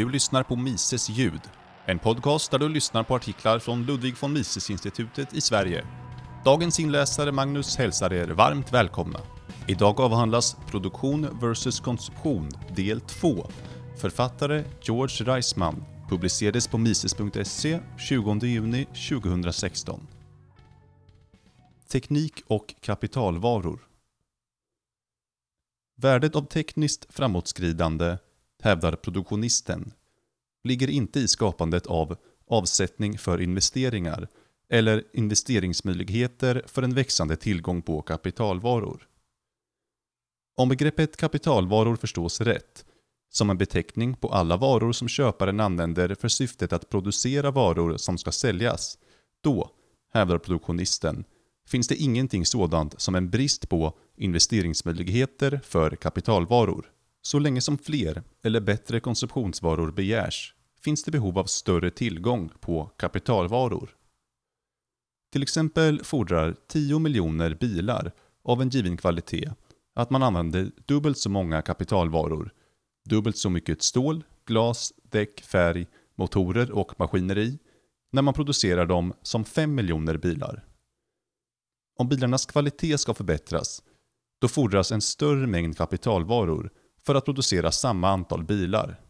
Du lyssnar på Mises ljud, en podcast där du lyssnar på artiklar från Ludwig von Mises-institutet i Sverige. Dagens inläsare Magnus hälsar er varmt välkomna. Idag avhandlas Produktion vs konsumtion, del 2. Författare George Reisman, publicerades på mises.se 20 juni 2016. Teknik och kapitalvaror Värdet av tekniskt framåtskridande, hävdar produktionisten, ligger inte i skapandet av avsättning för investeringar eller investeringsmöjligheter för en växande tillgång på kapitalvaror. Om begreppet kapitalvaror förstås rätt, som en beteckning på alla varor som köparen använder för syftet att producera varor som ska säljas, då, hävdar produktionisten, finns det ingenting sådant som en brist på investeringsmöjligheter för kapitalvaror. Så länge som fler eller bättre konsumtionsvaror begärs finns det behov av större tillgång på kapitalvaror. Till exempel fordrar 10 miljoner bilar av en given kvalitet att man använder dubbelt så många kapitalvaror, dubbelt så mycket stål, glas, däck, färg, motorer och maskineri när man producerar dem som 5 miljoner bilar. Om bilarnas kvalitet ska förbättras, då fordras en större mängd kapitalvaror för att producera samma antal bilar.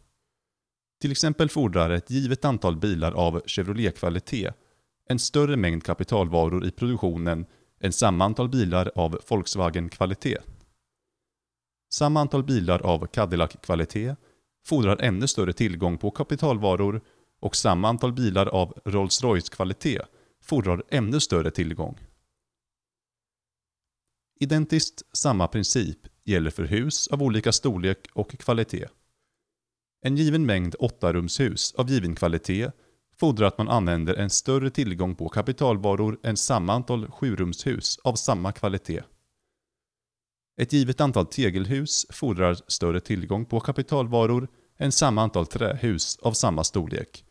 Till exempel fordrar ett givet antal bilar av Chevrolet-kvalitet en större mängd kapitalvaror i produktionen än samma antal bilar av Volkswagen-kvalitet. Samma antal bilar av Cadillac-kvalitet fordrar ännu större tillgång på kapitalvaror och samma antal bilar av Rolls-Royce-kvalitet fordrar ännu större tillgång. Identiskt samma princip gäller för hus av olika storlek och kvalitet. En given mängd åttarumshus av given kvalitet fordrar att man använder en större tillgång på kapitalvaror än samma antal sjurumshus av samma kvalitet. Ett givet antal tegelhus fordrar större tillgång på kapitalvaror än samma antal trähus av samma storlek.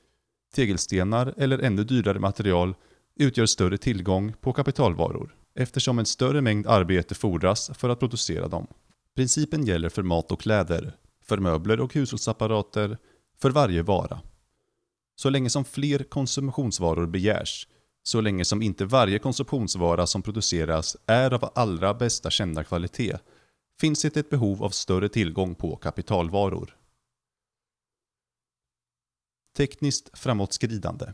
Tegelstenar eller ännu dyrare material utgör större tillgång på kapitalvaror eftersom en större mängd arbete fordras för att producera dem. Principen gäller för mat och kläder, för möbler och hushållsapparater, för varje vara. Så länge som fler konsumtionsvaror begärs, så länge som inte varje konsumtionsvara som produceras är av allra bästa kända kvalitet, finns det ett behov av större tillgång på kapitalvaror. Tekniskt framåtskridande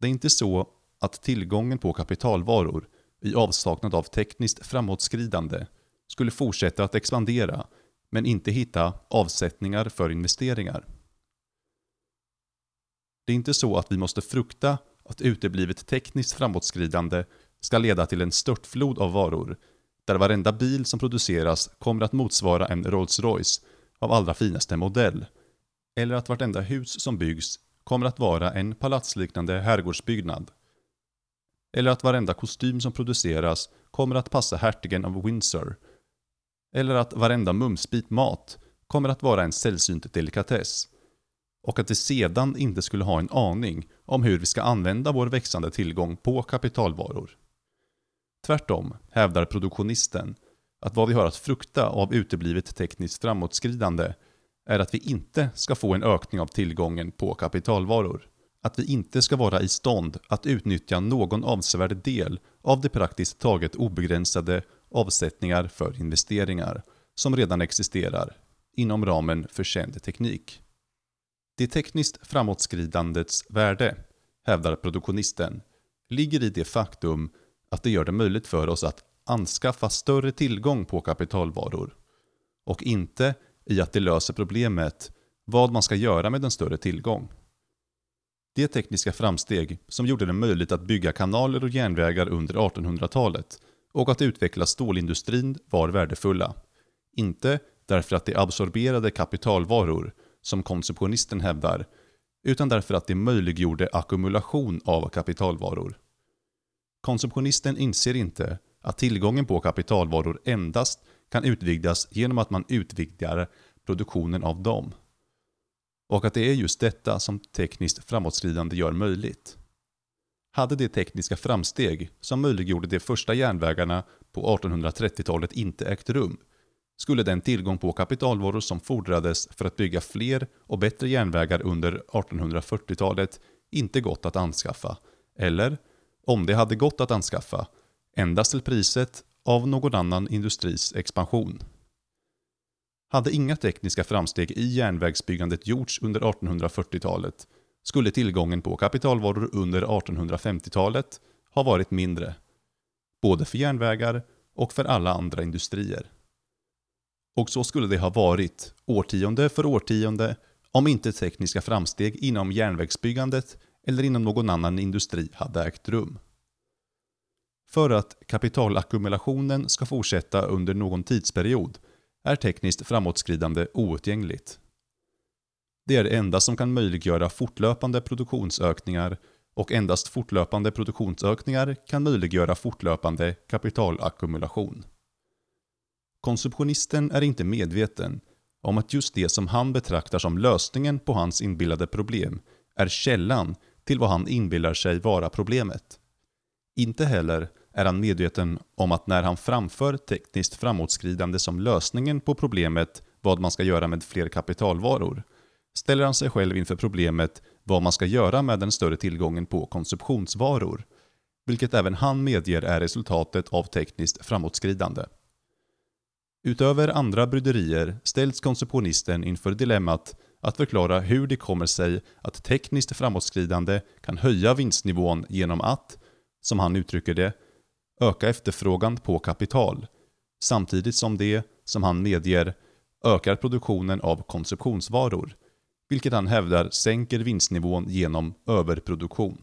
Det är inte så att tillgången på kapitalvaror i avsaknad av tekniskt framåtskridande skulle fortsätta att expandera men inte hitta avsättningar för investeringar. Det är inte så att vi måste frukta att uteblivet tekniskt framåtskridande ska leda till en störtflod av varor där varenda bil som produceras kommer att motsvara en Rolls Royce av allra finaste modell. Eller att vartenda hus som byggs kommer att vara en palatsliknande herrgårdsbyggnad eller att varenda kostym som produceras kommer att passa hertigen av Windsor. Eller att varenda mumsbit mat kommer att vara en sällsynt delikatess. Och att vi sedan inte skulle ha en aning om hur vi ska använda vår växande tillgång på kapitalvaror. Tvärtom hävdar produktionisten att vad vi har att frukta av uteblivet tekniskt framåtskridande är att vi inte ska få en ökning av tillgången på kapitalvaror att vi inte ska vara i stånd att utnyttja någon avsevärd del av de praktiskt taget obegränsade avsättningar för investeringar som redan existerar inom ramen för känd teknik. Det tekniskt framåtskridandets värde, hävdar produktionisten, ligger i det faktum att det gör det möjligt för oss att anskaffa större tillgång på kapitalvaror och inte i att det löser problemet vad man ska göra med en större tillgång. De tekniska framsteg som gjorde det möjligt att bygga kanaler och järnvägar under 1800-talet och att utveckla stålindustrin var värdefulla. Inte därför att de absorberade kapitalvaror, som konsumtionisten hävdar, utan därför att de möjliggjorde ackumulation av kapitalvaror. Konsumtionisten inser inte att tillgången på kapitalvaror endast kan utvidgas genom att man utvidgar produktionen av dem och att det är just detta som tekniskt framåtskridande gör möjligt. Hade de tekniska framsteg som möjliggjorde de första järnvägarna på 1830-talet inte ägt rum, skulle den tillgång på kapitalvaror som fordrades för att bygga fler och bättre järnvägar under 1840-talet inte gått att anskaffa, eller, om det hade gått att anskaffa, endast till priset av någon annan industris expansion. Hade inga tekniska framsteg i järnvägsbyggandet gjorts under 1840-talet skulle tillgången på kapitalvaror under 1850-talet ha varit mindre, både för järnvägar och för alla andra industrier. Och så skulle det ha varit, årtionde för årtionde, om inte tekniska framsteg inom järnvägsbyggandet eller inom någon annan industri hade ägt rum. För att kapitalackumulationen ska fortsätta under någon tidsperiod är tekniskt framåtskridande outgängligt. Det är det enda som kan möjliggöra fortlöpande produktionsökningar och endast fortlöpande produktionsökningar kan möjliggöra fortlöpande kapitalackumulation. Konsumtionisten är inte medveten om att just det som han betraktar som lösningen på hans inbillade problem är källan till vad han inbillar sig vara problemet. Inte heller är han medveten om att när han framför tekniskt framåtskridande som lösningen på problemet vad man ska göra med fler kapitalvaror, ställer han sig själv inför problemet vad man ska göra med den större tillgången på konsumtionsvaror, vilket även han medger är resultatet av tekniskt framåtskridande. Utöver andra bryderier ställs konceptionisten inför dilemmat att förklara hur det kommer sig att tekniskt framåtskridande kan höja vinstnivån genom att, som han uttrycker det, öka efterfrågan på kapital, samtidigt som det, som han medger, ökar produktionen av konsumtionsvaror, vilket han hävdar sänker vinstnivån genom överproduktion.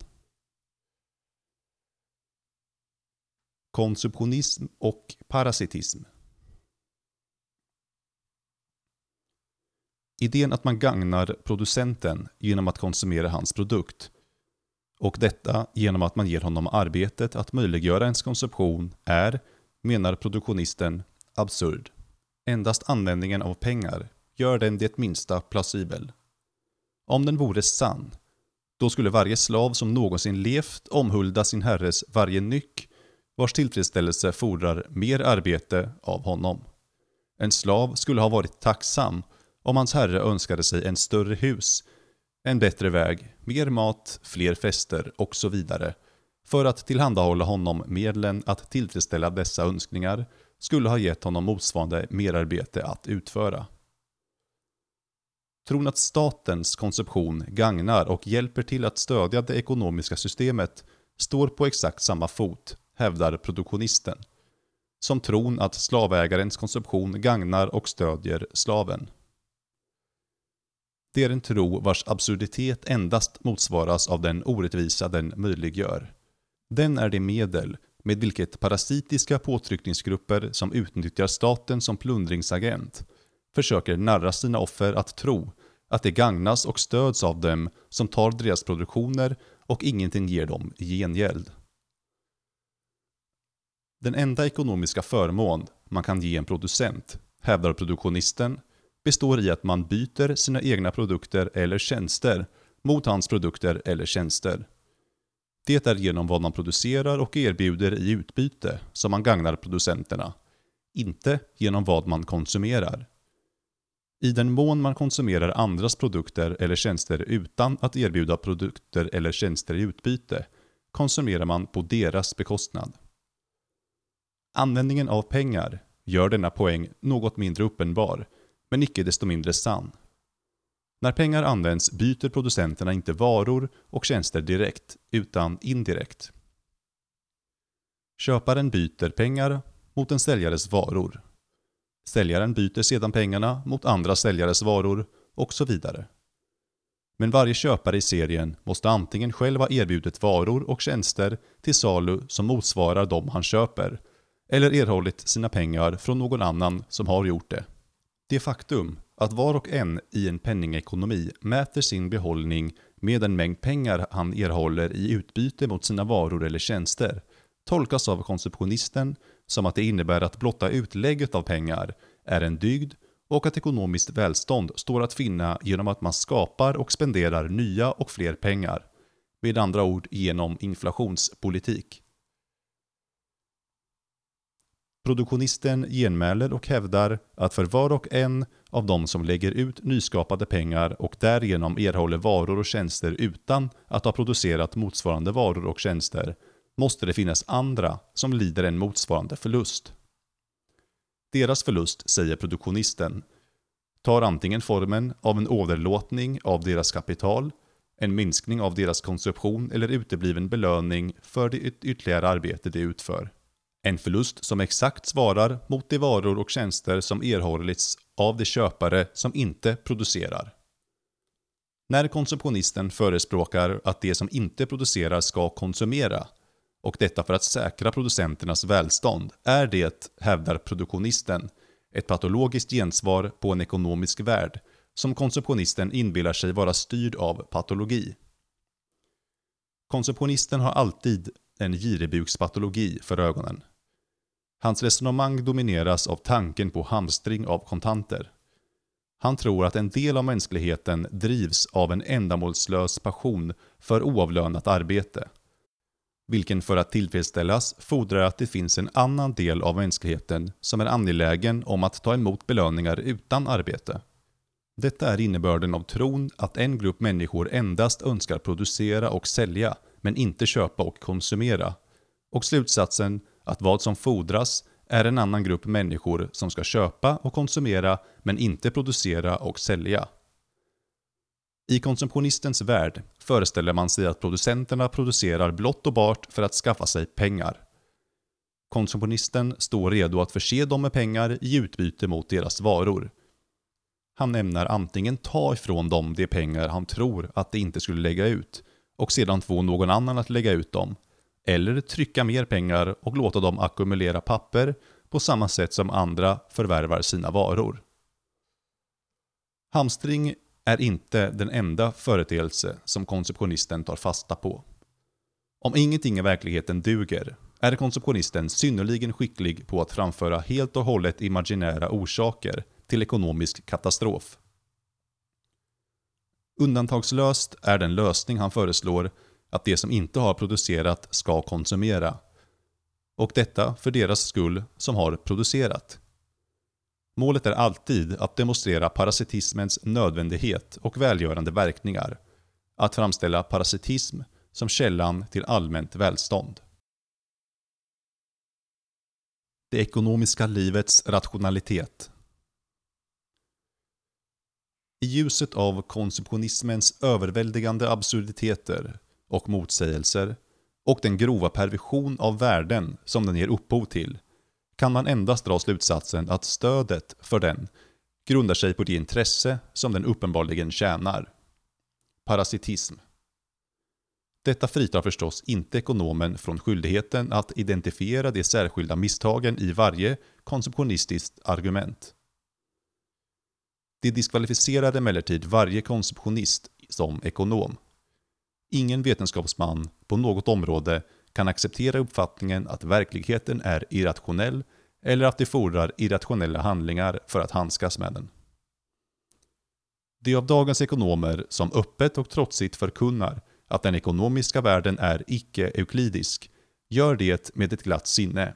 Konsumtionism och parasitism Idén att man gagnar producenten genom att konsumera hans produkt och detta genom att man ger honom arbetet att möjliggöra ens konsumtion är, menar produktionisten, absurd. Endast användningen av pengar gör den det minsta plausibel. Om den vore sann, då skulle varje slav som någonsin levt omhulda sin herres varje nyck, vars tillfredsställelse fordrar mer arbete av honom. En slav skulle ha varit tacksam om hans herre önskade sig en större hus, en bättre väg, mer mat, fler fester och så vidare. För att tillhandahålla honom medlen att tillfredsställa dessa önskningar skulle ha gett honom motsvarande merarbete att utföra. Tron att statens konception gagnar och hjälper till att stödja det ekonomiska systemet står på exakt samma fot, hävdar produktionisten. Som tron att slavägarens konception gagnar och stödjer slaven. Det är en tro vars absurditet endast motsvaras av den orättvisa den möjliggör. Den är det medel med vilket parasitiska påtryckningsgrupper som utnyttjar staten som plundringsagent försöker narra sina offer att tro att det gagnas och stöds av dem som tar deras produktioner och ingenting ger dem i gengäld. Den enda ekonomiska förmån man kan ge en producent, hävdar produktionisten, består i att man byter sina egna produkter eller tjänster mot hans produkter eller tjänster. Det är genom vad man producerar och erbjuder i utbyte som man gagnar producenterna, inte genom vad man konsumerar. I den mån man konsumerar andras produkter eller tjänster utan att erbjuda produkter eller tjänster i utbyte konsumerar man på deras bekostnad. Användningen av pengar gör denna poäng något mindre uppenbar men icke desto mindre sann. När pengar används byter producenterna inte varor och tjänster direkt, utan indirekt. Köparen byter pengar mot en säljares varor. Säljaren byter sedan pengarna mot andra säljares varor och så vidare. Men varje köpare i serien måste antingen själv ha erbjudit varor och tjänster till salu som motsvarar de han köper, eller erhållit sina pengar från någon annan som har gjort det. Det faktum att var och en i en penningekonomi mäter sin behållning med den mängd pengar han erhåller i utbyte mot sina varor eller tjänster tolkas av konceptionisten som att det innebär att blotta utlägget av pengar är en dygd och att ekonomiskt välstånd står att finna genom att man skapar och spenderar nya och fler pengar. Med andra ord genom inflationspolitik. Produktionisten genmäler och hävdar att för var och en av de som lägger ut nyskapade pengar och därigenom erhåller varor och tjänster utan att ha producerat motsvarande varor och tjänster måste det finnas andra som lider en motsvarande förlust. Deras förlust, säger produktionisten, tar antingen formen av en åderlåtning av deras kapital, en minskning av deras konsumtion eller utebliven belöning för det ytterligare arbete de utför. En förlust som exakt svarar mot de varor och tjänster som erhållits av de köpare som inte producerar. När konsumtionisten förespråkar att de som inte producerar ska konsumera, och detta för att säkra producenternas välstånd, är det, hävdar produktionisten, ett patologiskt gensvar på en ekonomisk värld som konsumtionisten inbillar sig vara styrd av patologi. Konsumtionisten har alltid en giribukspatologi för ögonen. Hans resonemang domineras av tanken på hamstring av kontanter. Han tror att en del av mänskligheten drivs av en ändamålslös passion för oavlönat arbete. Vilken för att tillfredsställas fordrar att det finns en annan del av mänskligheten som är angelägen om att ta emot belöningar utan arbete. Detta är innebörden av tron att en grupp människor endast önskar producera och sälja, men inte köpa och konsumera. Och slutsatsen att vad som fordras är en annan grupp människor som ska köpa och konsumera men inte producera och sälja. I konsumtionistens värld föreställer man sig att producenterna producerar blott och bart för att skaffa sig pengar. Konsumtionisten står redo att förse dem med pengar i utbyte mot deras varor. Han ämnar antingen ta ifrån dem de pengar han tror att de inte skulle lägga ut och sedan få någon annan att lägga ut dem eller trycka mer pengar och låta dem ackumulera papper på samma sätt som andra förvärvar sina varor. Hamstring är inte den enda företeelse som konceptionisten tar fasta på. Om ingenting i verkligheten duger är konceptionisten synnerligen skicklig på att framföra helt och hållet imaginära orsaker till ekonomisk katastrof. Undantagslöst är den lösning han föreslår att de som inte har producerat ska konsumera. Och detta för deras skull som har producerat. Målet är alltid att demonstrera parasitismens nödvändighet och välgörande verkningar. Att framställa parasitism som källan till allmänt välstånd. Det ekonomiska livets rationalitet. I ljuset av konsumtionismens överväldigande absurditeter och motsägelser och den grova perversion av värden som den ger upphov till kan man endast dra slutsatsen att stödet för den grundar sig på det intresse som den uppenbarligen tjänar. Parasitism. Detta fritar förstås inte ekonomen från skyldigheten att identifiera de särskilda misstagen i varje konsumtionistiskt argument. Det diskvalificerar emellertid varje konsumtionist som ekonom. Ingen vetenskapsman på något område kan acceptera uppfattningen att verkligheten är irrationell eller att det fordrar irrationella handlingar för att handskas med den. De av dagens ekonomer som öppet och trotsigt förkunnar att den ekonomiska världen är icke-euklidisk gör det med ett glatt sinne.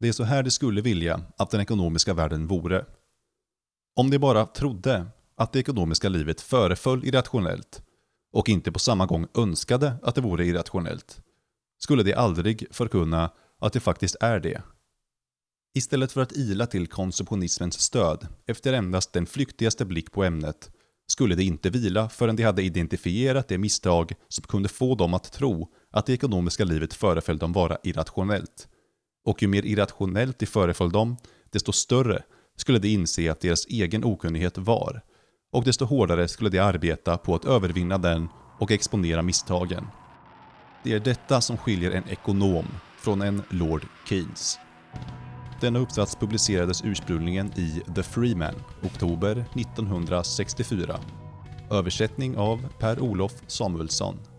Det är så här de skulle vilja att den ekonomiska världen vore. Om de bara trodde att det ekonomiska livet föreföll irrationellt och inte på samma gång önskade att det vore irrationellt, skulle de aldrig förkunna att det faktiskt är det. Istället för att ila till konsumtionismens stöd efter endast den flyktigaste blick på ämnet skulle de inte vila förrän de hade identifierat det misstag som kunde få dem att tro att det ekonomiska livet föreföll dem vara irrationellt. Och ju mer irrationellt det föreföll dem, desto större skulle de inse att deras egen okunnighet var, och desto hårdare skulle de arbeta på att övervinna den och exponera misstagen. Det är detta som skiljer en ekonom från en Lord Keynes. Denna uppsats publicerades ursprungligen i The Freeman, oktober 1964. Översättning av Per-Olof Samuelsson.